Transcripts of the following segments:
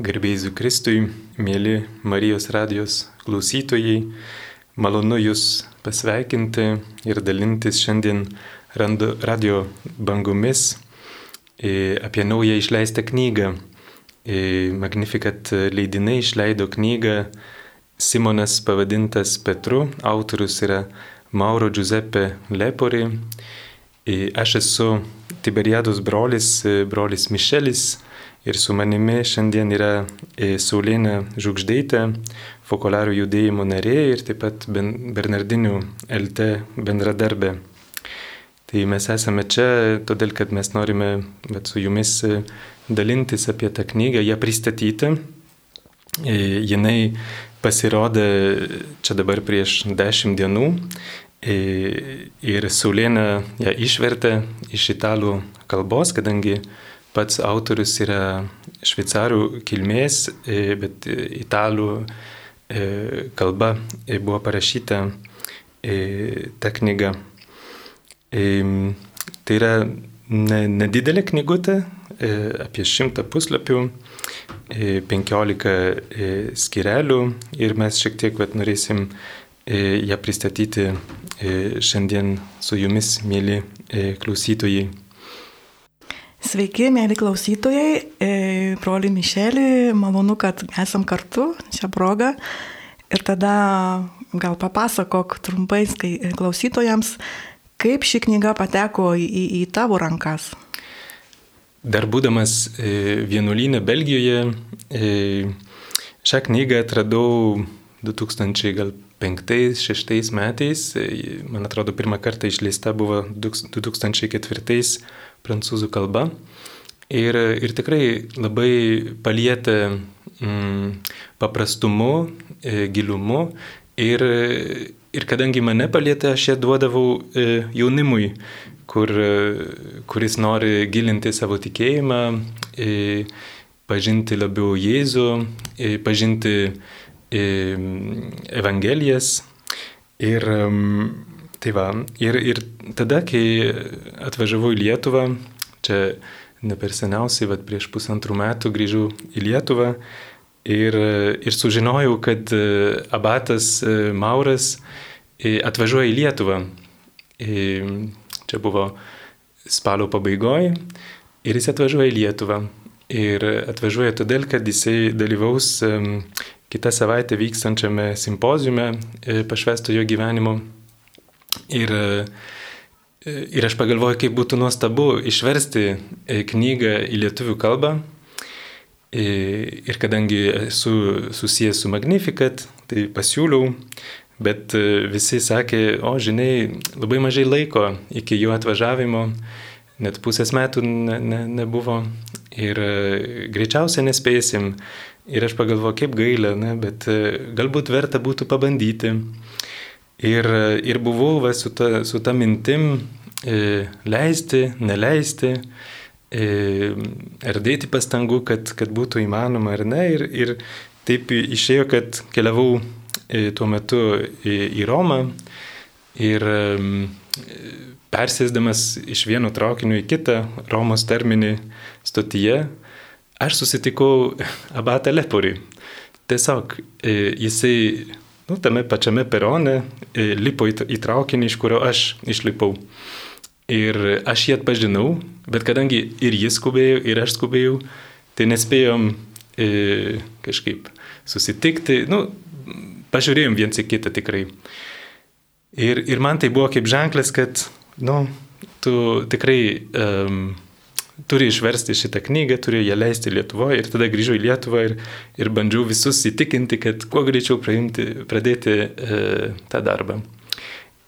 Garbėsiu Kristui, mėly Marijos radijos klausytojai, malonu Jūs pasveikinti ir dalintis šiandien radio bangomis e, apie naują išleistą knygą. E, Magnificat leidinai išleido knygą Simonas pavadintas Petru, autorius yra Mauro Giuseppe Lepori. E, aš esu Tiberiados brolis, brolis Mišelis Ir su manimi šiandien yra e, Saulėnė Žugždaitė, Fokolarių judėjimo narė ir taip pat Bernardinių LT bendradarbė. Tai mes esame čia, todėl kad mes norime bet su jumis e, dalintis apie tą knygą, ją pristatyti. E, jinai pasirodė čia dabar prieš dešimt dienų ir Saulėnė ją išvertė iš italų kalbos, kadangi Pats autorius yra šveicarų kilmės, e, bet italų e, kalba e, buvo parašyta ta knyga. Tai yra nedidelė knygutė, apie šimtą puslapių, penkiolika skirelių ir mes šiek tiek vat, norėsim ją pristatyti šiandien su jumis, mėly klausytojai. Sveiki, mėly klausytojai, e, broli Mišelį, malonu, kad esam kartu šią progą. Ir tada gal papasakok trumpai klausytojams, kaip ši knyga pateko į, į, į tavo rankas. Dar būdamas e, vienuolynė Belgijoje, e, šią knygą atradau 2005-2006 metais. Man atrodo, pirmą kartą išleista buvo 2004 prancūzų kalba. Ir, ir tikrai labai palietė mm, paprastumu, e, gilumu. Ir, ir kadangi mane palietė, aš ją duodavau e, jaunimui, kur, kuris nori gilinti savo tikėjimą, e, pažinti labiau Jėzų, e, pažinti e, Evangelijas. Ir, Tai va, ir, ir tada, kai atvažiavau į Lietuvą, čia ne per seniausiai, bet prieš pusantrų metų grįžau į Lietuvą ir, ir sužinojau, kad e, abatas e, Mauras e, atvažiuoja į Lietuvą. Čia buvo spalio pabaigoje ir jis atvažiuoja į Lietuvą. Ir atvažiuoja todėl, kad jisai dalyvaus kitą savaitę vykstančiame simpozijume pašvestojo gyvenimo Ir, ir aš pagalvoju, kaip būtų nuostabu išversti e, knygą į lietuvių kalbą. E, ir kadangi esu susijęs su Magnificat, tai pasiūliau, bet e, visi sakė, o žinai, labai mažai laiko iki jų atvažiavimo, net pusės metų ne, ne, nebuvo ir greičiausiai nespėsim. Ir aš pagalvoju, kaip gaila, ne, bet galbūt verta būtų pabandyti. Ir, ir buvau va, su, ta, su ta mintim e, leisti, neleisti, e, ar dėti pastangų, kad, kad būtų įmanoma ar ne. Ir, ir taip išėjo, kad keliavau e, tuo metu į, į Romą ir e, persėsdamas iš vieno traukinio į kitą Romos terminį stotyje, aš susitikau abatą Leporį. Tiesiog e, jisai nu, tame pačiame perone e, lipo į, į traukinį, iš kurio aš išlipau. Ir aš jį atpažinau, bet kadangi ir jis skubėjo, ir aš skubėjau, tai nespėjom e, kažkaip susitikti, nu, pažiūrėjom viens į kitą tikrai. Ir, ir man tai buvo kaip ženklas, kad, nu, tu tikrai um, turi išversti šitą knygą, turi ją leisti Lietuvoje ir tada grįžau į Lietuvą ir, ir bandžiau visus įtikinti, kad kuo greičiau praimti, pradėti e, tą darbą.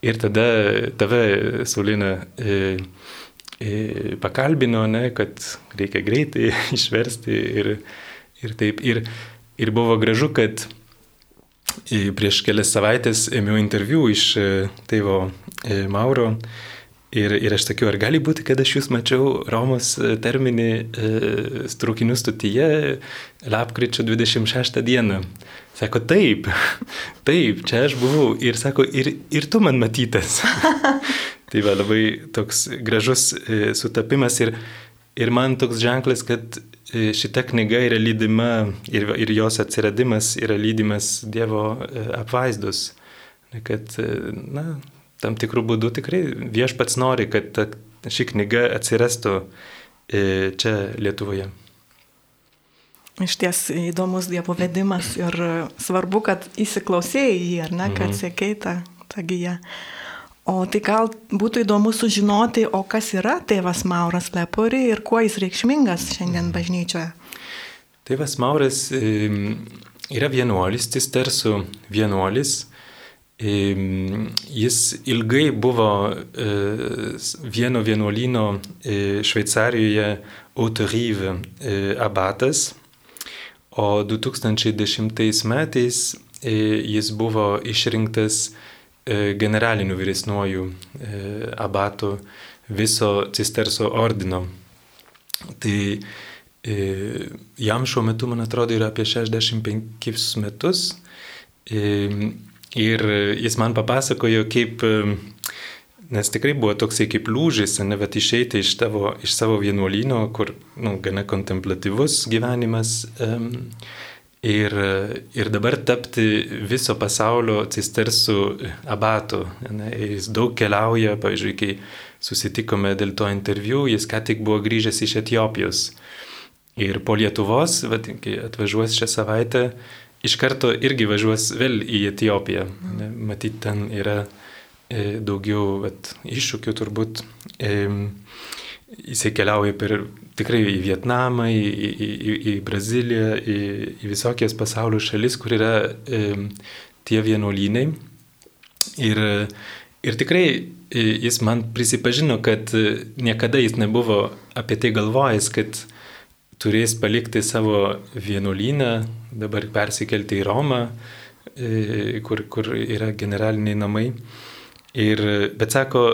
Ir tada tave, Saulina, e, e, pakalbino, ne, kad reikia greitai išversti ir, ir taip. Ir, ir buvo gražu, kad e, prieš kelias savaitės ėmiau interviu iš e, tėvo e, Mauro Ir, ir aš sakiau, ar gali būti, kad aš jūs mačiau Romos e, terminį e, traukinių stotyje lapkričio 26 dieną. Sako, taip, taip, čia aš buvau. Ir sako, ir, ir tu man matytas. tai va, labai toks gražus e, sutapimas ir, ir man toks ženklas, kad šita knyga yra lydima ir, ir jos atsiradimas yra lydimas Dievo apvaizdos. Kad, na, tam tikrų būdų tikrai viešpats nori, kad ta, ši knyga atsirastų čia Lietuvoje. Iš ties įdomus Dievo vedimas ir svarbu, kad įsiklausėjai jį, ar ne, kad mhm. sėkiai tą, tą giją. O tai gal būtų įdomu sužinoti, o kas yra tėvas Mauras Lepuri ir kuo jis reikšmingas šiandien bažnyčioje. Tėvas Mauras yra vienuolis, cistersų vienuolis. Jis ilgai buvo e, vieno vienuolino e, Šveicarijoje Autoryve abatas, o 2010 metais e, jis buvo išrinktas E, generaliniu vyresnuoju e, abatu viso cisterso ordino. Tai e, jam šiuo metu, man atrodo, yra apie 65 metus. Ir jis man papasakojo, kaip, nes tikrai buvo toksai kaip lūžis, ne, bet išeiti iš, tavo, iš savo vienuolyno, kur nu, gana kontemplatyvus gyvenimas. Um, Ir, ir dabar tapti viso pasaulio cistersų abatu. Ne, jis daug keliauja, pavyzdžiui, kai susitikome dėl to interviu, jis ką tik buvo grįžęs iš Etijopijos. Ir po Lietuvos, vat, kai atvažiuos šią savaitę, iš karto irgi važiuos vėl į Etijopiją. Matyt, ten yra e, daugiau vat, iššūkių turbūt. E, jisai keliauja per tikrai į Vietnamą, į, į, į, į Braziliją, į, į visokias pasaulio šalis, kur yra e, tie vienuolynai. Ir, ir tikrai e, jis man prisipažino, kad niekada jis nebuvo apie tai galvojęs, kad turės palikti savo vienuolyną, dabar persikelti į Romą, e, kur, kur yra generaliniai namai. Ir, bet sako,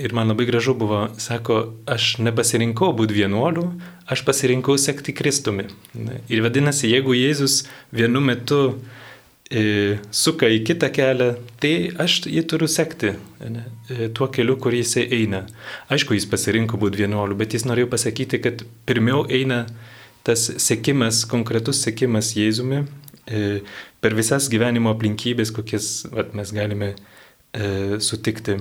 Ir man labai gražu buvo, sako, aš nepasirinkau būti vienuoliu, aš pasirinkau sekti Kristumi. Ir vadinasi, jeigu Jėzus vienu metu e, suka į kitą kelią, tai aš jį turiu sekti ne, e, tuo keliu, kur jisai eina. Aišku, jis pasirinko būti vienuoliu, bet jis norėjo pasakyti, kad pirmiau eina tas sekimas, konkretus sekimas Jėzumi e, per visas gyvenimo aplinkybės, kokias vat, mes galime e, sutikti.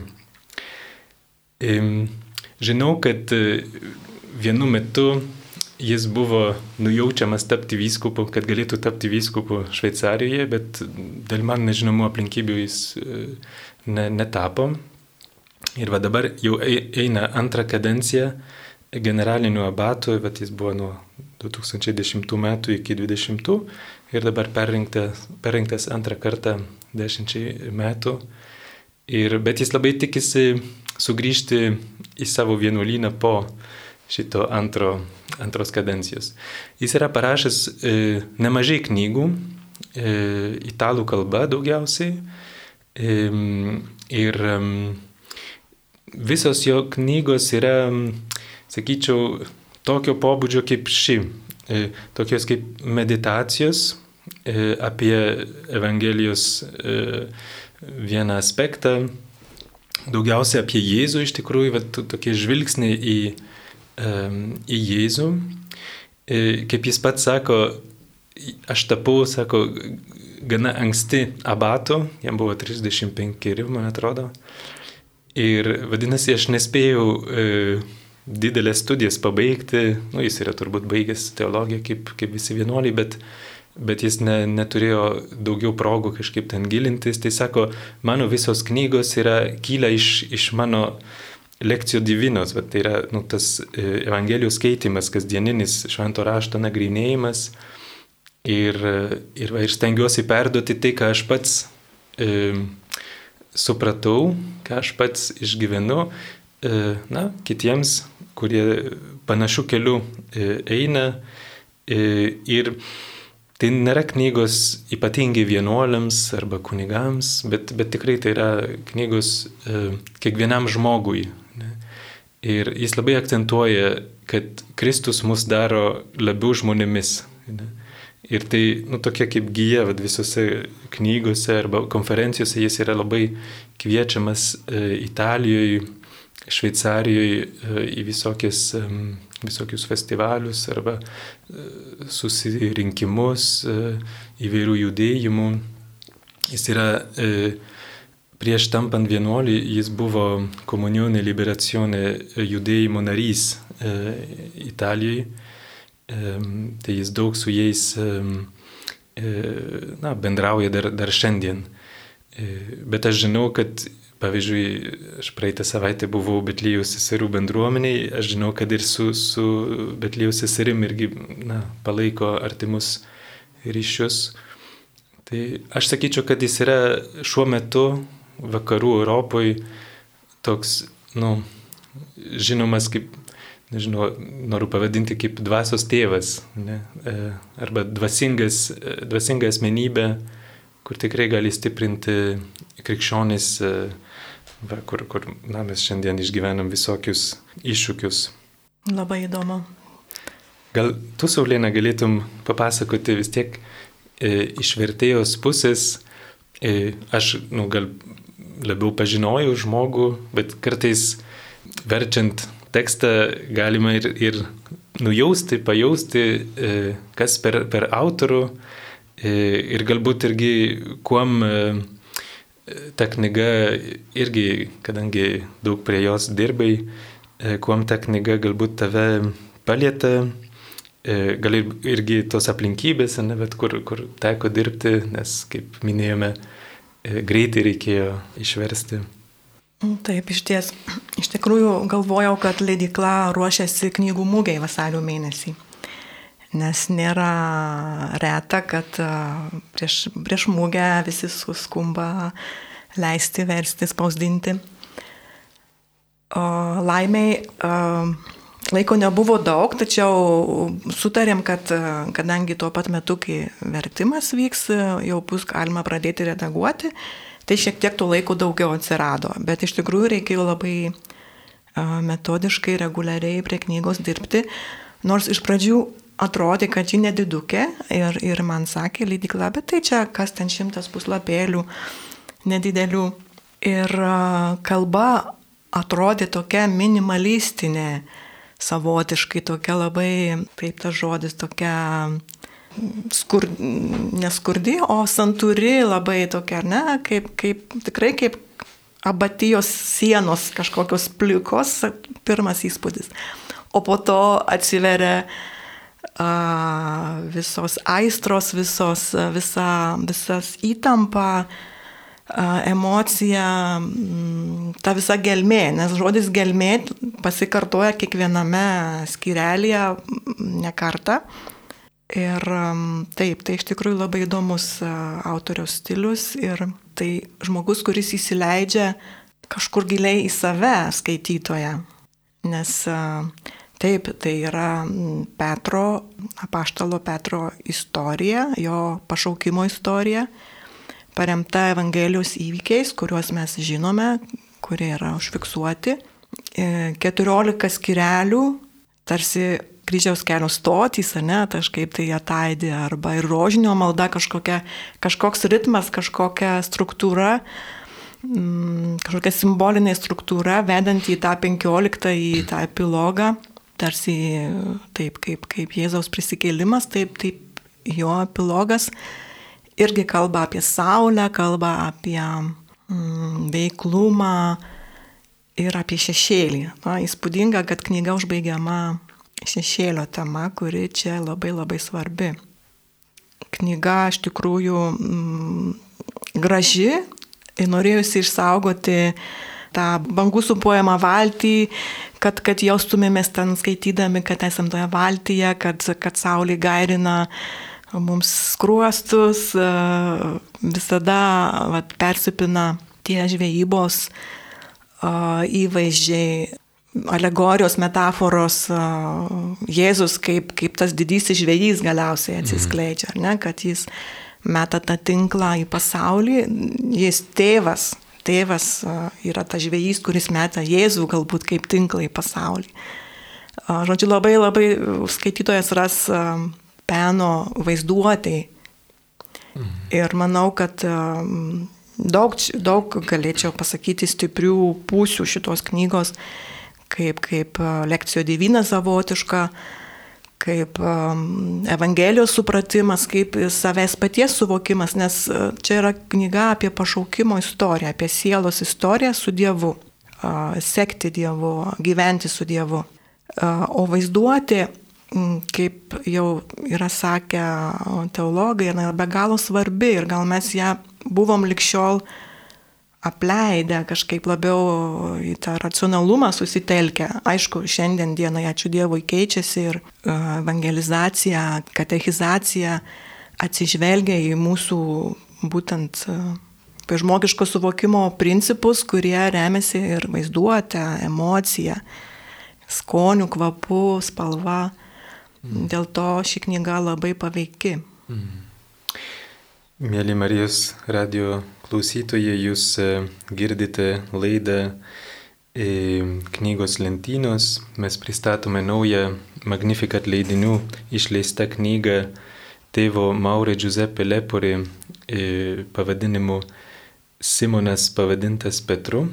Žinau, kad vienu metu jis buvo nujaučiamas tapti vyskupu, kad galėtų tapti vyskupu Šveicarijoje, bet dėl man nežinomų aplinkybių jis e, ne, netapo. Ir va dabar jau eina antrą kadenciją generaliniu abatu, bet jis buvo nuo 2010 metų iki 2020 ir dabar perrinktas, perrinktas antrą kartą dešimčiai metų. Ir, bet jis labai tikisi sugrįžti į savo vienuolyną po šito antro, antros kadencijos. Jis yra parašęs e, nemažai knygų, e, italų kalba daugiausiai. E, ir e, visos jo knygos yra, sakyčiau, tokio pobūdžio kaip ši, e, tokios kaip meditacijos e, apie Evangelijos e, vieną aspektą daugiausia apie Jėzų iš tikrųjų, bet tokie žvilgsniai į, į Jėzų. E, kaip jis pats sako, aš tapau, sako, gana anksti abato, jam buvo 35, man atrodo. Ir vadinasi, aš nespėjau e, didelės studijas pabaigti, nu, jis yra turbūt baigęs teologiją kaip, kaip visi vienuoliai, bet bet jis ne, neturėjo daugiau progų kažkaip ten gilintis. Tai sako, mano visos knygos yra kyla iš, iš mano lekcijų divinos, bet tai yra nu, tas e, Evangelijos skaitimas, kasdieninis švento rašto nagrinėjimas. Ir, ir, ir stengiuosi perduoti tai, ką aš pats e, supratau, ką aš pats išgyvenu, e, na, kitiems, kurie panašių kelių e, eina. E, ir Tai nėra knygos ypatingai vienuoliams arba kunigams, bet, bet tikrai tai yra knygos e, kiekvienam žmogui. Ir jis labai akcentuoja, kad Kristus mus daro labiau žmonėmis. Ir tai, nu, tokia kaip gyja, vad visose knygose arba konferencijose jis yra labai kviečiamas e, Italijoje, Šveicarijoje į visokias, visokius festivalius arba susirinkimus įvairių judėjimų. Jis yra prieš tampant vienuolį, jis buvo komunionė liberacione judėjimo narys Italijai. Tai jis daug su jais na, bendrauja dar, dar šiandien. Bet aš žinau, kad, pavyzdžiui, aš praeitą savaitę buvau Betlėjus seserų bendruomeniai, aš žinau, kad ir su, su Betlėjus seserim irgi na, palaiko artimus ryšius. Tai aš sakyčiau, kad jis yra šiuo metu vakarų Europoje toks, nu, žinomas kaip, nežinau, noriu pavadinti kaip dvasios tėvas, ne? arba dvasingas, dvasinga asmenybė, kur tikrai gali stiprinti krikščionis, va, kur, kur na, mes šiandien išgyvenam visokius iššūkius. Labai įdomu. Gal tu, Saulėna, galėtum papasakoti vis tiek e, iš vertėjos pusės, e, aš nu, gal labiau pažinojau žmogų, bet kartais verčiant tekstą galima ir, ir nujausti, pajausti, e, kas per, per autorių E, ir galbūt irgi kuom e, ta knyga irgi, kadangi daug prie jos dirbai, kuom ta knyga galbūt tave palietė, gal irgi tos aplinkybės, ne, bet kur, kur teko dirbti, nes, kaip minėjome, greitai reikėjo išversti. Taip, iš ties. Iš tikrųjų galvojau, kad leidikla ruošiasi knygų mūgiai vasario mėnesį nes nėra reta, kad prieš, prieš mūgę visi suskumba leisti, versti, spausdinti. O laimiai laiko nebuvo daug, tačiau sutarėm, kad kadangi tuo pat metu, kai vertimas vyks, jau bus galima pradėti redaguoti, tai šiek tiek to laiko daugiau atsirado. Bet iš tikrųjų reikėjo labai metodiškai, reguliariai prie knygos dirbti. Nors iš pradžių atrodė, kad ji nedidukė ir, ir man sakė leidikla, bet tai čia kas ten šimtas puslapėlių nedidelių. Ir kalba atrodė tokia minimalistinė, savotiškai tokia labai, kaip tas žodis, tokia skur, neskurdi, o santūri labai tokia, ne, kaip, kaip tikrai kaip abatijos sienos kažkokios plikos, pirmas įspūdis. O po to atsiveria uh, visos aistros, visos, visa, visas įtampa, emocija, ta visa gelmė, nes žodis gelmė pasikartoja kiekviename skirelėje ne kartą. Ir taip, tai iš tikrųjų labai įdomus autoriaus stilius ir tai žmogus, kuris įsileidžia kažkur giliai į save skaitytoją. Nes Taip, tai yra Petro, apaštalo Petro istorija, jo pašaukimo istorija, paremta Evangelijos įvykiais, kuriuos mes žinome, kurie yra užfiksuoti. 14 e, skirelių, tarsi kryžiaus kelio stotys, ne, kažkaip tai ataidė, arba ir rožinio malda kažkokia, kažkoks ritmas, kažkokia struktūra, mm, kažkokia simbolinė struktūra, vedant į tą 15, į tą epilogą tarsi taip kaip, kaip Jėzaus prisikėlimas, taip, taip jo epilogas irgi kalba apie Saulę, kalba apie mm, veiklumą ir apie šešėlį. Na, įspūdinga, kad knyga užbaigiama šešėlio tema, kuri čia labai labai svarbi. Knyga iš tikrųjų mm, graži ir norėjusi išsaugoti tą bangų supuojamą valtį, kad, kad jaustumėmės ten skaitydami, kad esam toje valtyje, kad, kad saulė gairina mums skruostus, visada vat, persipina tie žvejybos įvaizdžiai, alegorijos, metaforos, Jėzus kaip, kaip tas didysis žvejys galiausiai mhm. atsiskleidžia, ne, kad jis meta tą tinklą į pasaulį, jis tėvas, tėvas yra tas žvėjys, kuris meta Jėzų galbūt kaip tinklą į pasaulį. Žodžiu, labai labai skaitytojas ras peno vaizduotėjai. Mhm. Ir manau, kad daug, daug galėčiau pasakyti stiprių pusių šitos knygos, kaip, kaip lekcijo devyna savotiška, kaip Evangelijos supratimas, kaip savęs paties suvokimas, nes čia yra knyga apie pašaukimo istoriją, apie sielos istoriją su Dievu, sekti Dievu, gyventi su Dievu. O vaizduoti kaip jau yra sakę teologai, yra be galo svarbi ir gal mes ją buvom likščiol apleidę, kažkaip labiau į tą racionalumą susitelkę. Aišku, šiandien dienai, ačiū Dievui, keičiasi ir evangelizacija, katechizacija atsižvelgia į mūsų būtent žmogiško suvokimo principus, kurie remiasi ir vaizduotę, emociją, skonių, kvapų, spalva. Dėl to ši knyga labai paveiki. Mm. Mėly Marijos radio klausytojai, jūs e, girdite laidą e, knygos lentynos. Mes pristatome naują Magnificat leidinių išleistą knygą tėvo Maurė Giuseppe Lepori e, pavadinimu Simonas pavadintas Petru.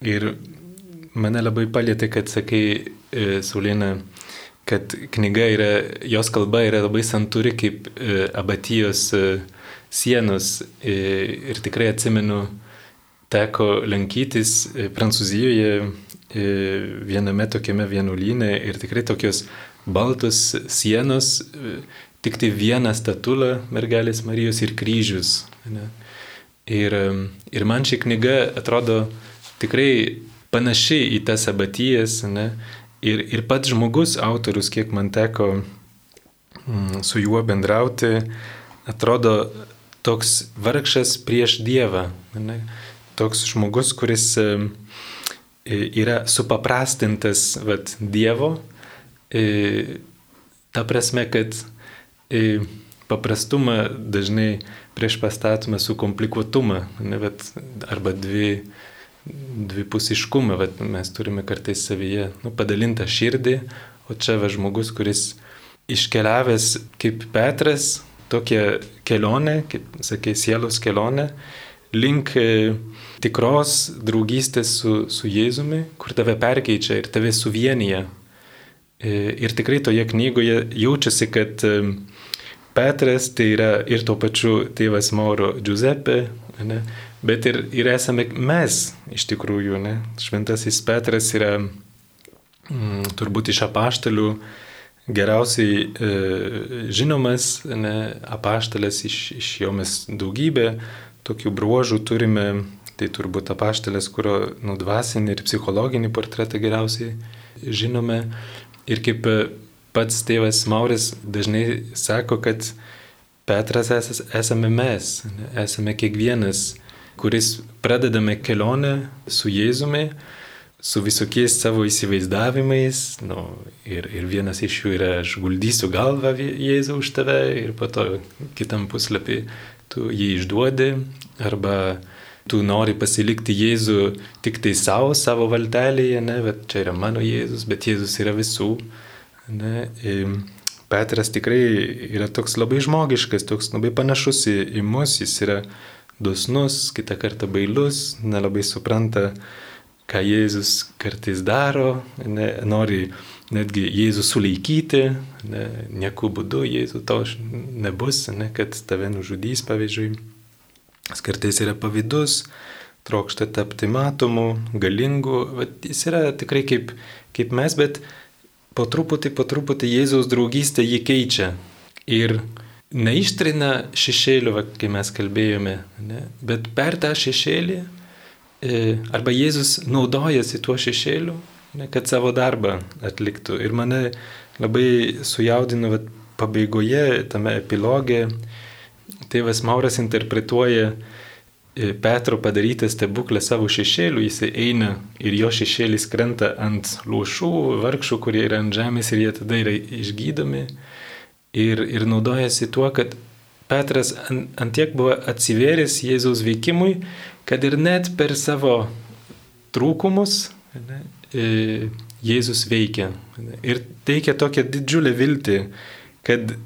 Ir mane labai palėtė, kad sakai, Saulėna, kad knyga yra, jos kalba yra labai santuri kaip e, abatijos e, sienos e, ir tikrai atsimenu, teko lankytis Prancūzijoje viename tokiame vienuolyne ir tikrai tokios baltos sienos, tik tai viena statula mergelės Marijos ir kryžius. Ne? Ir, ir man ši knyga atrodo tikrai panaši į tas abatijas, ne? Ir, ir pats žmogus, autorius, kiek man teko mm, su juo bendrauti, atrodo toks vargšas prieš Dievą. Ne? Toks žmogus, kuris e, yra supaprastintas vat, Dievo, e, ta prasme, kad e, paprastumą dažnai prieš pastatome su komplikuotumą, ne, vat, arba dvi dvipusiškumą, vat, mes turime kartais savyje nu, padalintą širdį, o čia va žmogus, kuris iškeliavęs kaip Petras, tokia kelionė, kaip sakai, sielos kelionė, link e, tikros draugystės su, su Jėzumi, kur tave perkeičia ir tave suvienyje. E, ir tikrai toje knygoje jaučiasi, kad e, Petras tai yra ir tuo pačiu tėvas Mauro Giuseppe, ne, bet ir, ir esame mes iš tikrųjų. Ne? Šventasis Petras yra mm, turbūt iš apaštalių geriausiai e, žinomas ne, apaštalas, iš, iš jo mes daugybę tokių bruožų turime. Tai turbūt apaštalas, kurio nudvasinį ir psichologinį portretą geriausiai žinome. Ir kaip pats tėvas Mauris dažnai sako, kad Petras es, esame mes, esame kiekvienas kuris pradedame kelionę su Jėzumi, su visokiais savo įsivaizdavimais. Nu, ir, ir vienas iš jų yra, aš guldysiu galvą Jėzų už tave ir po to kitam puslapį tu jį išduodi. Arba tu nori pasilikti Jėzų tik tai savo, savo valtelėje, ne, bet čia yra mano Jėzus, bet Jėzus yra visų. Ne, ir Petras tikrai yra toks labai žmogiškas, toks labai panašus į, į mus, jis yra dosnus, kitą kartą bailus, nelabai supranta, ką Jėzus kartais daro, ne, nori netgi Jėzų sulaikyti, ne, nieku būdu Jėzų to nebus, ne, kad tave nužudys, pavyzdžiui. Jis kartais yra pavydus, trokšta tapti matomu, galingu, bet jis yra tikrai kaip, kaip mes, bet po truputį, po truputį Jėzaus draugystė jį keičia. Ir neištrina šešėlių, va, kai mes kalbėjome, ne? bet per tą šešėlį e, arba Jėzus naudojasi tuo šešėliu, ne, kad savo darbą atliktų. Ir mane labai sujaudino va, pabaigoje, tame epilogė, tėvas Mauras interpretuoja e, Petro padarytą stebuklą savo šešėliu, jis eina ir jo šešėlis krenta ant lūšų, vargšų, kurie yra ant žemės ir jie tada yra išgydomi ir, ir naudojasi tuo, kad Petras antiek buvo atsivėręs Jėzaus veikimui, kad ir net per savo trūkumus ne, e, Jėzus veikia. Ir teikia tokią didžiulę viltį, kad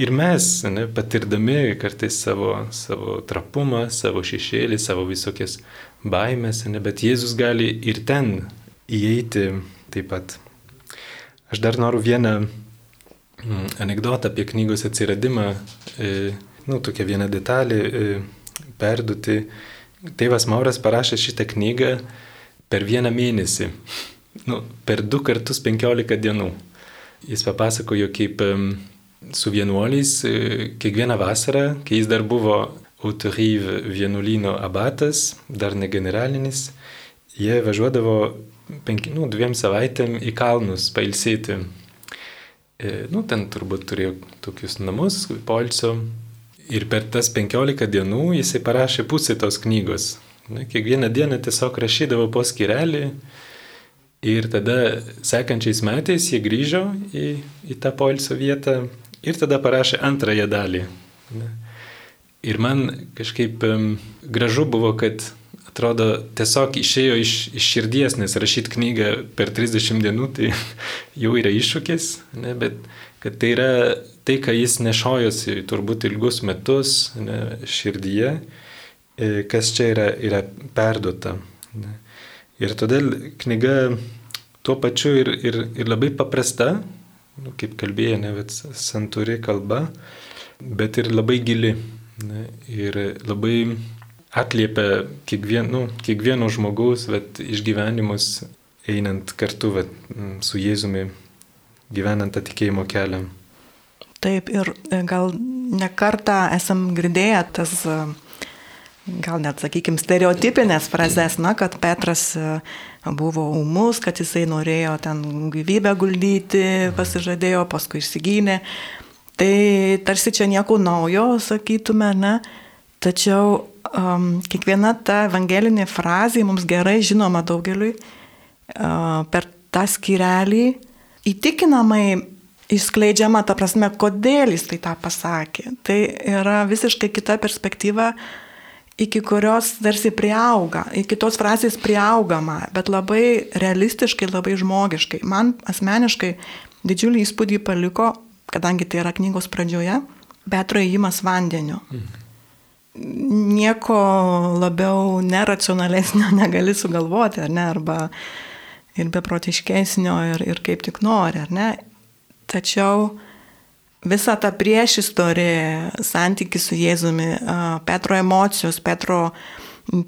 ir mes, ne, patirdami kartais savo, savo trapumą, savo šešėlį, savo visokias baimės, ne, bet Jėzus gali ir ten įeiti taip pat. Aš dar noriu vieną anegdotą apie knygos atsiradimą, e, nu, tokia viena detalė e, perduoti. Tėvas Mauras parašė šitą knygą per vieną mėnesį, nu, per du kartus penkiolika dienų. Jis papasakojo, kaip su vienuoliais e, kiekvieną vasarą, kai jis dar buvo Autoryv vienuolyno abatas, dar ne generalinis, jie važiuodavo penki, nu, dviem savaitėm į kalnus pailsėti. E, nu, ten turbūt turėjo tokius namus, polsio. Ir per tas penkiolika dienų jisai parašė pusę tos knygos. Ne, kiekvieną dieną tiesiog rašydavo po skirelį. Ir tada sekančiais metais jie grįžo į, į tą polsio vietą Ir tada parašė antrąją dalį. Ir man kažkaip um, gražu buvo, kad atrodo tiesiog išėjo iš, iš širdies, nes rašyti knygą per 30 dienų tai jau yra iššūkis, ne, bet kad tai yra tai, ką jis nešojosi turbūt ilgus metus ne, širdyje, e, kas čia yra, yra perduota. Ne. Ir todėl knyga tuo pačiu ir, ir, ir labai paprasta, nu, kaip kalbėjo, ne, bet santūri kalba, bet ir labai gili. Ne, ir labai atliepia kiekvien, nu, kiekvieno žmogaus vat, išgyvenimus einant kartu vat, su Jėzumi, gyvenant atikėjimo kelią. Taip, ir e, gal nekartą esam girdėję tas uh, gal net, sakykime, stereotipinės frazes, na, kad Petras e, buvo umus, kad jisai norėjo ten gyvybę guldyti, pasižadėjo, paskui išsigynė. Tai tarsi čia nieko naujo, sakytume, ne? Tačiau um, kiekviena ta evangelinė frazė mums gerai žinoma daugeliui uh, per tą skirelį įtikinamai išskleidžiama, ta prasme, kodėl jis tai tą pasakė. Tai yra visiškai kita perspektyva, iki kurios tarsi priauga, iki tos frazės priaugama, bet labai realistiškai, labai žmogiškai. Man asmeniškai didžiulį įspūdį paliko, kadangi tai yra knygos pradžioje, Petro įėjimas vandeniu. Mhm. Nieko labiau neracionalesnio negali sugalvoti, ar ne, arba ir beprotiškesnio, ir, ir kaip tik nori, ar ne. Tačiau visa ta priešistorė, santykis su Jėzumi, Petro emocijos, Petro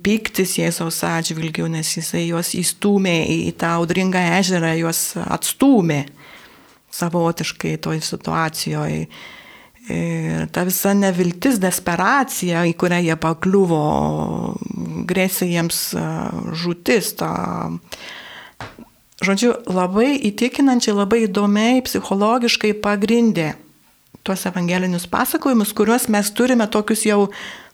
piktis Jėzaus atžvilgių, nes jisai juos įstumė į tą audringą ežerą, juos atstumė savotiškai toj situacijoje. Ir ta visa neviltis, desperacija, į kurią jie pakliuvo, grėsė jiems žūtis. Ta... Žodžiu, labai įtikinančiai, labai įdomiai, psichologiškai pagrindė tuos evangelinius pasakojimus, kuriuos mes turime tokius jau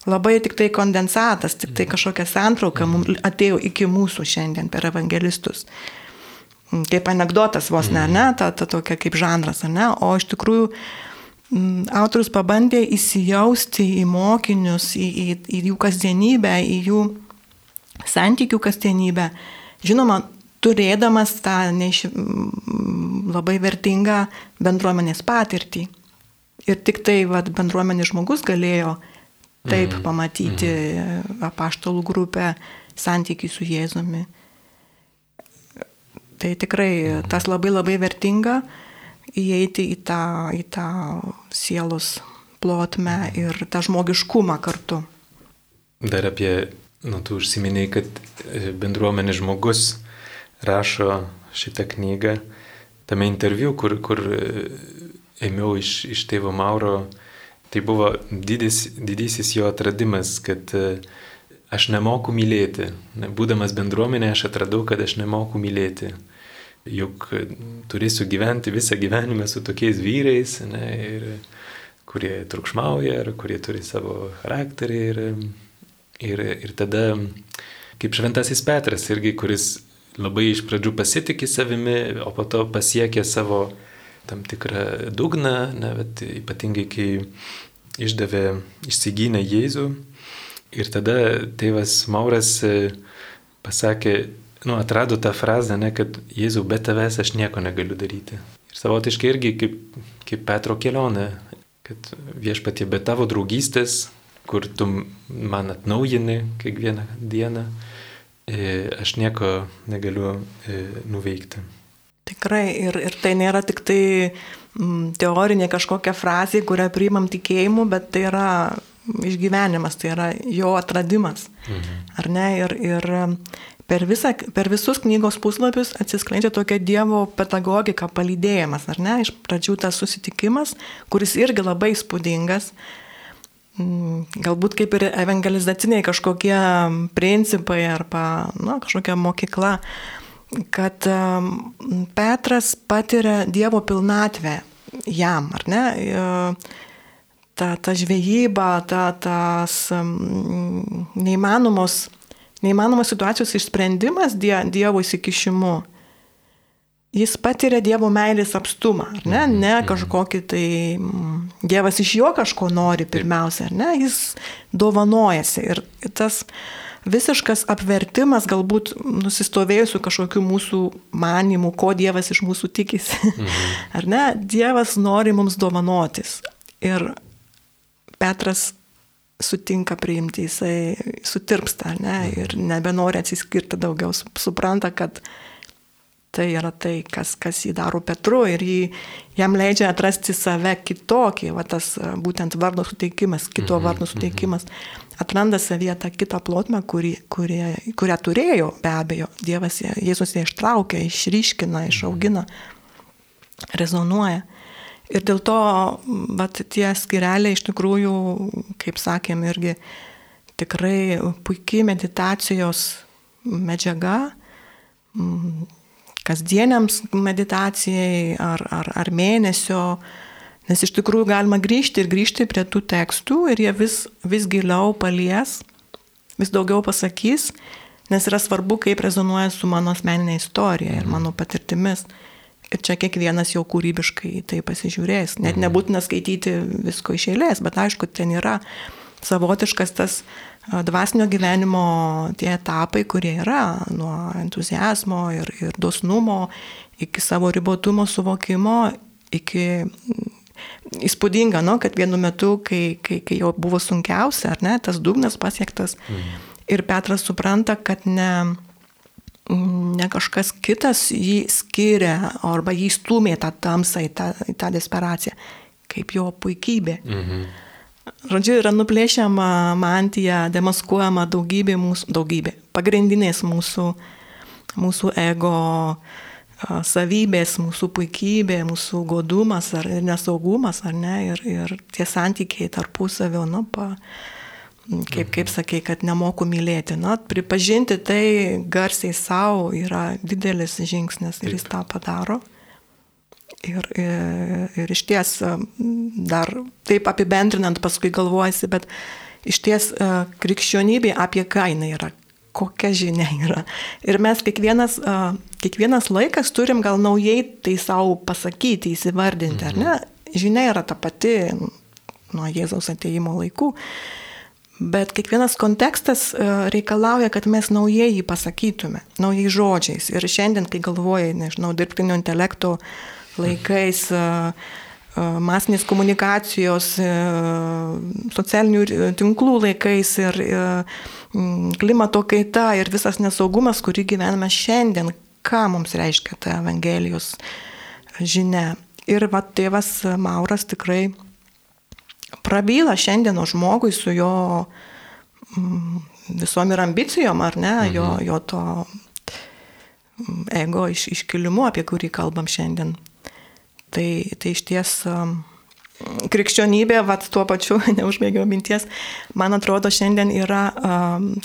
labai tik tai kondensatas, tik tai mhm. kažkokia santrauka mums mhm. atėjo iki mūsų šiandien per evangelistus. Kaip anegdotas vos ne, ne, ta, ta tokia kaip žanras, ne, o iš tikrųjų autorius pabandė įsijausti į mokinius, į, į, į jų kasdienybę, į jų santykių kasdienybę. Žinoma, turėdamas tą neiš, mm, labai vertingą bendruomenės patirtį. Ir tik tai vat, bendruomenės žmogus galėjo taip mm. pamatyti mm. apaštalų grupę santykiai su Jėzumi. Tai tikrai mm. tas labai labai vertinga įeiti į tą, į tą sielos plotmę ir tą žmogiškumą kartu. Dar apie, nu, tu užsiminiai, kad bendruomenės žmogus rašo šitą knygą. Tame interviu, kur, kur ėmiau iš, iš tėvo Mauro, tai buvo didis, didysis jo atradimas, kad e, aš nemoku mylėti. Būdamas bendruomenė, aš atradau, kad aš nemoku mylėti. Juk e, turėsiu gyventi visą gyvenimą su tokiais vyrais, ne, ir, kurie trukšmauja, ar kurie turi savo charakterį. Ir, ir, ir tada, kaip šventasis Petras irgi, kuris labai iš pradžių pasitikė savimi, o po to pasiekė savo tam tikrą dugną, ne, bet ypatingai kai išdavė, išsigynė Jėzų. Ir tada tėvas Mauras e, pasakė, nu, atrado tą frazę, ne, kad Jėzau, be tavęs aš nieko negaliu daryti. Ir savotiškai irgi kaip, kaip Petro kelionė, kad viešpatie be tavo draugystės, kur tu man atnaujini kiekvieną dieną, e, aš nieko negaliu e, nuveikti. Tikrai, ir, ir tai nėra tik tai teorinė kažkokia frazė, kurią priimam tikėjimu, bet tai yra išgyvenimas, tai yra jo atradimas. Mhm. Ar ne? Ir, ir per, visą, per visus knygos puslapius atsiskleidžia tokia Dievo pedagogika, palydėjimas, ar ne? Iš pradžių tas susitikimas, kuris irgi labai spūdingas, mm, galbūt kaip ir evangelizaciniai kažkokie principai arba na, kažkokia mokykla, kad Petras patiria Dievo pilnatvę jam, ar ne? Ta, ta žvejyba, ta, tas neįmanomos neįmanomas situacijos išsprendimas die, Dievo įsikišimu, jis patiria Dievo meilės apstumą, ar ne? Mhm, ne mhm. kažkokį tai Dievas iš jo kažko nori pirmiausia, ar ne? Jis dovanojasi ir tas visiškas apvertimas galbūt nusistovėjusių kažkokių mūsų manimų, ko Dievas iš mūsų tikisi. Mhm. Ar ne? Dievas nori mums dovanotis. Ir Petras sutinka priimti, jisai sutirpsta, ne, mhm. ir nebenori atsiskirti daugiau, supranta, kad tai yra tai, kas, kas jį daro Petru ir jį, jam leidžia atrasti save kitokį, va tas būtent vardo suteikimas, kito mhm, vardo mhm. suteikimas, atranda savyje tą kitą plotmę, kuri, kurie, kurią turėjo be abejo. Dievas, Jėzus ją ištraukia, išryškina, išaugina, rezonuoja. Ir dėl to vat, tie skireliai iš tikrųjų, kaip sakėm, irgi tikrai puikiai meditacijos medžiaga, mm, kasdieniams meditacijai ar, ar, ar mėnesio, nes iš tikrųjų galima grįžti ir grįžti prie tų tekstų ir jie vis, vis giliau palies, vis daugiau pasakys, nes yra svarbu, kaip rezonuoja su mano asmeninė istorija ir mano patirtimis. Ir čia kiekvienas jau kūrybiškai tai pasižiūrės. Net mhm. nebūtina skaityti visko iš eilės, bet aišku, ten yra savotiškas tas dvasinio gyvenimo tie etapai, kurie yra nuo entuzijazmo ir, ir dosnumo iki savo ribotumo suvokimo, iki įspūdinga, nu, kad vienu metu, kai, kai, kai jau buvo sunkiausia, ar ne, tas dugnas pasiektas mhm. ir Petras supranta, kad ne ne kažkas kitas jį skiria arba jį stumė tą tamsą į tą, į tą desperaciją, kaip jo puikybė. Mhm. Žodžiu, yra nuplėšiama mantija, demaskuojama daugybė mūsų, daugybė, pagrindinės mūsų, mūsų ego savybės, mūsų puikybė, mūsų godumas ar nesaugumas, ar ne, ir, ir tie santykiai tarpusavio, nu, pa, kaip, kaip sakei, kad nemoku mylėti. Na, pripažinti tai garsiai savo yra didelis žingsnis ir jis tą padaro. Ir, ir, ir iš ties dar taip apibendrinant paskui galvojasi, bet iš ties krikščionybė apie jinai yra, kokia žinia yra. Ir mes kiekvienas, kiekvienas laikas turim gal naujai tai savo pasakyti, įsivardinti, ar ne? Mhm. Žinia yra ta pati nuo Jėzaus ateimo laikų. Bet kiekvienas kontekstas e, reikalauja, kad mes naujai jį pasakytume, naujai žodžiais. Ir šiandien, kai galvojai, nežinau, dirbtinio intelekto laikais, e, e, masinės komunikacijos, socialinių tinklų laikais ir klimato kaita ir visas nesaugumas, kurį gyvename šiandien, ką mums reiškia ta Evangelijos žinia. Ir va, tėvas Mauras tikrai prabyla šiandieno žmogui su jo mm, visom ir ambicijom, ar ne, mhm. jo, jo to mm, ego iš, iškilimu, apie kurį kalbam šiandien. Tai, tai iš ties um, krikščionybė, vat tuo pačiu, neužbėgiau minties, man atrodo šiandien yra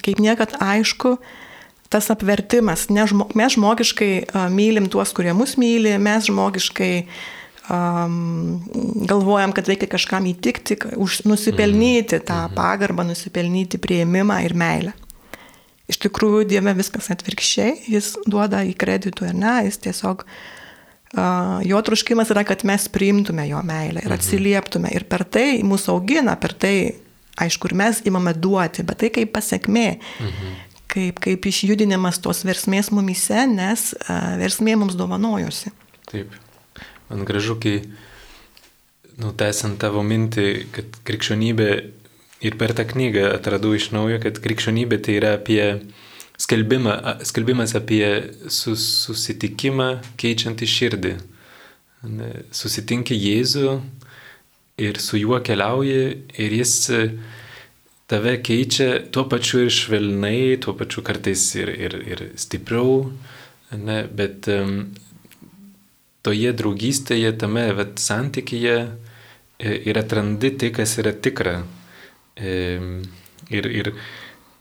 kaip niekad aišku, tas apvertimas. Ne, žmo, mes žmogiškai mylim tuos, kurie mus myli, mes žmogiškai uh, um, galvojam, kad reikia kažkam įtikti, už, nusipelnyti tą mhm. pagarbą, nusipelnyti prieimimą ir meilę. Iš tikrųjų, Dieve viskas atvirkščiai, jis duoda į kreditų ir ne, jis tiesiog, uh, jo truškimas yra, kad mes priimtume jo meilę ir mhm. atsilieptume. Ir per tai mūsų augina, per tai, aišku, ir mes imame duoti, bet tai kaip pasiekmė. Mhm. Kaip, kaip išjudinimas tos versmės mumise, nes uh, versmė mums dovanojosi. Taip. Man gražu, kai nu, tęsiant tavo mintį, kad krikščionybė ir per tą knygą atradau iš naujo, kad krikščionybė tai yra apie skelbimą, skelbimas apie sus, susitikimą keičiantį širdį. Susitinki Jėzų ir su juo keliauji ir jis tave keičia tuo pačiu ir švelnai, tuo pačiu kartais ir, ir, ir stipriau, ne, bet um, toje draugystėje, tame vat, santykyje e, ir atrandi tai, kas yra tikra. Ir, ir,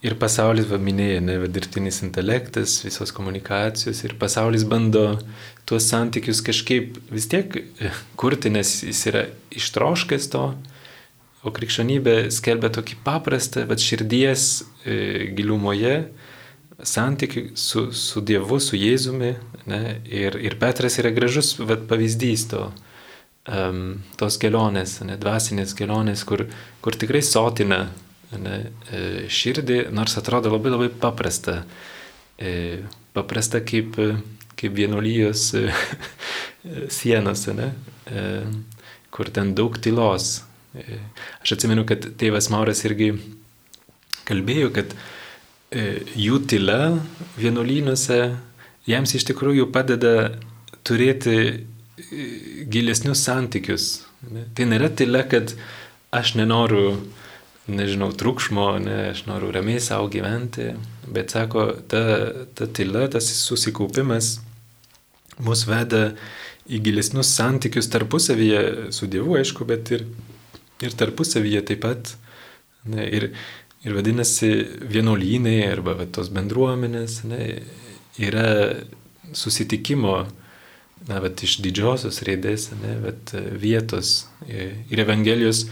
ir pasaulis, va minėjai, ne, va, dirbtinis intelektas, visos komunikacijos, ir pasaulis bando tuos santykius kažkaip vis tiek e, kurti, nes jis yra ištroškęs to, O krikščionybė skelbia tokį paprastą, bet širdies e, gilumoje santykių su, su Dievu, su Jėzumi. Ne, ir, ir Petras yra gražus vat, pavyzdys to, um, tos kelionės, ne, dvasinės kelionės, kur, kur tikrai sotina ne, e, širdį, nors atrodo labai labai paprasta. E, paprasta kaip, kaip vienolyjos e, sienos, ne, e, kur ten daug tylos Aš atsimenu, kad tėvas Mauras irgi kalbėjo, kad e, jų tyla vienuolynuose jiems iš tikrųjų padeda turėti e, gilesnius santykius. Tai nėra tyla, kad aš nenoriu, nežinau, triukšmo, ne, aš noriu ramiai savo gyventi, bet sako, ta, ta tyla, tas susikaupimas mus veda į gilesnius santykius tarpusavyje su Dievu, aišku, bet ir ir tarpusavyje taip pat. Ne, ir, ir vadinasi, vienuolynai arba va, tos bendruomenės ne, yra susitikimo na, vat, iš didžiosios raidės, ne, vat, vietos ir Evangelijos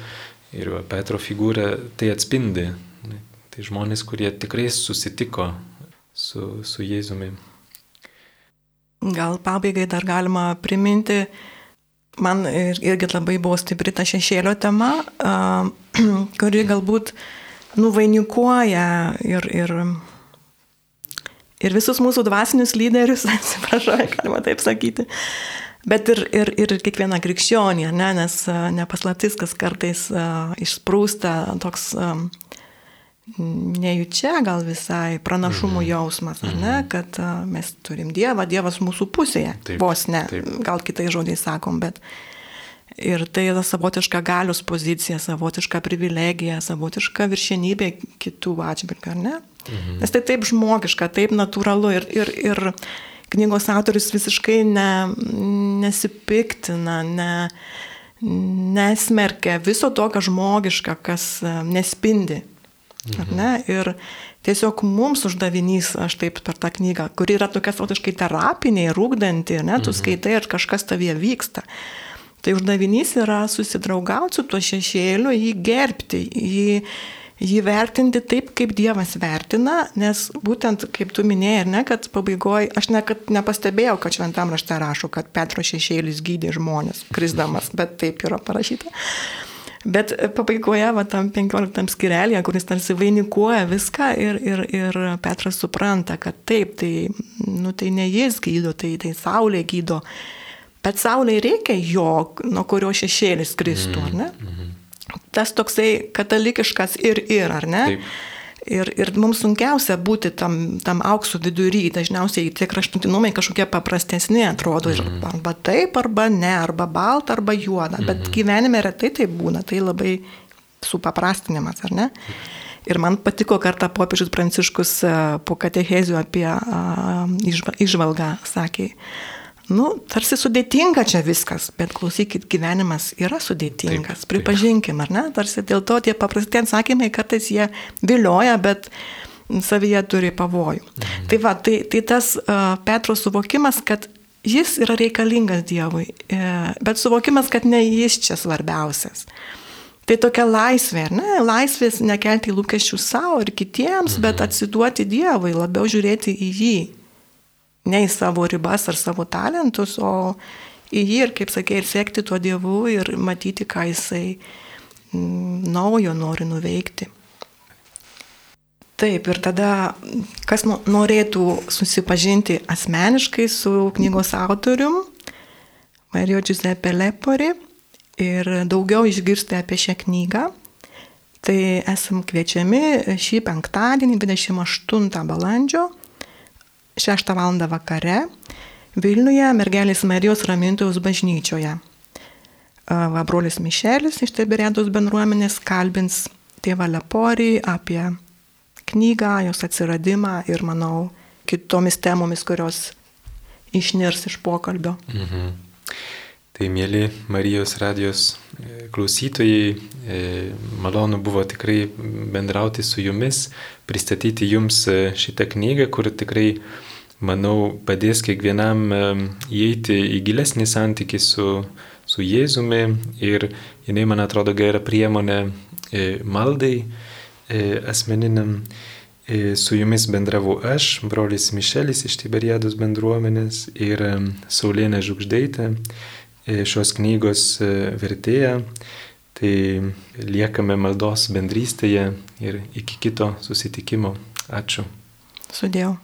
ir va, Petro figūra tai atspindi. Ne, tai žmonės, kurie tikrai susitiko su, su Jėzumi. Gal pabaigai dar galima priminti, man irgi labai buvo stipri ta šešėlio tema, kuri galbūt nuvainikuoja ir, ir, ir visus mūsų dvasinius lyderius, atsiprašau, galima taip sakyti, bet ir, ir, ir kiekvieną krikščionį, ne, nes nepaslaptis, kas kartais uh, išsprūsta toks uh, nejučia gal visai pranašumų mhm. jausmas, ar ne, mhm. kad a, mes turim Dievą, Dievas mūsų pusėje, taip, vos ne, taip. gal kitais žodžiais sakom, bet ir tai yra savotiška galios pozicija, savotiška privilegija, savotiška viršienybė kitų atžvilgių, ar ne? Mhm. Nes tai taip žmogiška, taip natūralu ir, ir, ir knygos autorius visiškai ne, nesipiktina, ne, nesmerkia viso to, kas žmogiška, kas nespindi Mhm. Ne? Ir tiesiog mums uždavinys, aš taip per tą knygą, kuri yra tokia savotiškai terapinė, rūkdanti, ne, tu mhm. skaitai ir kažkas tavyje vyksta. Tai uždavinys yra susidraugauti su tuo šešėliu, jį gerbti, jį, jį vertinti taip, kaip Dievas vertina, nes būtent, kaip tu minėjai, ne, kad pabaigoje, aš ne, nepastebėjau, kad šventam rašte rašo, kad Petro šešėlis gydė žmonės, krisdamas, bet taip yra parašyta. Bet pabaigoje, va tam 15 skirelėje, kuris tarsi vainikuoja viską ir, ir, ir Petras supranta, kad taip, tai, nu, tai ne jis gydo, tai, tai Saulė gydo. Bet Saulė reikia jo, nuo kurio šešėlis kristų, ar ne? -hmm. Tas toksai katalikiškas ir ir, ar ne? Taip. Ir, ir mums sunkiausia būti tam, tam aukso vidury, dažniausiai tie kraštutinumai kažkokie paprastesni atrodo, mm -hmm. arba taip, arba ne, arba balta, arba juoda, mm -hmm. bet mhm. gyvenime retai tai būna, tai labai supaprastinimas, ar ne? Ir man patiko kartą popiežius Pranciškus e, po katechezijų apie išvalgą, sakė, nu, tarsi sudėtinga čia viskas, bet klausykit, gyvenimas yra sudėtingas, taip, pripažinkim, ar ne? Tarsi dėl to tie paprasti atsakymai kartais jie vilioja, bet savyje turi pavojų. Mhm. Tai va, tai, tai tas uh, Petro suvokimas, kad jis yra reikalingas Dievui, e, bet suvokimas, kad ne jis čia svarbiausias. Tai tokia laisvė, ne? Laisvės nekelti lūkesčių savo ir kitiems, mhm. bet atsiduoti Dievui, labiau žiūrėti į jį ne į savo ribas ar savo talentus, o į jį ir, kaip sakė, ir sekti tuo Dievu ir matyti, ką jisai mm, naujo nori nuveikti. Taip, ir tada, kas norėtų susipažinti asmeniškai su knygos autorium, Mario Giuseppe Lepori, ir daugiau išgirsti apie šią knygą, tai esam kviečiami šį penktadienį, 28 balandžio, 6 val. vakare, Vilniuje mergelės Marijos ramintojus bažnyčioje. Va, brolis Mišelis iš Tiberiados bendruomenės kalbins tėvą Leporį apie knygą, jos atsiradimą ir, manau, kitomis temomis, kurios išnirs iš pokalbio. Mhm. Tai mėly Marijos radijos e, klausytojai, e, malonu buvo tikrai bendrauti su jumis, pristatyti jums e, šitą knygą, kur tikrai, manau, padės kiekvienam įeiti į gilesnį santykį su, su Jėzumi ir jinai, man atrodo, gera priemonė maldai asmeniniam. Su jumis bendravau aš, brolis Mišelis iš Tiberiados bendruomenės ir Saulėnė Žugždeitė šios knygos e, vertėja. Tai liekame maldos bendrystėje ir iki kito susitikimo. Ačiū. Sudėjau.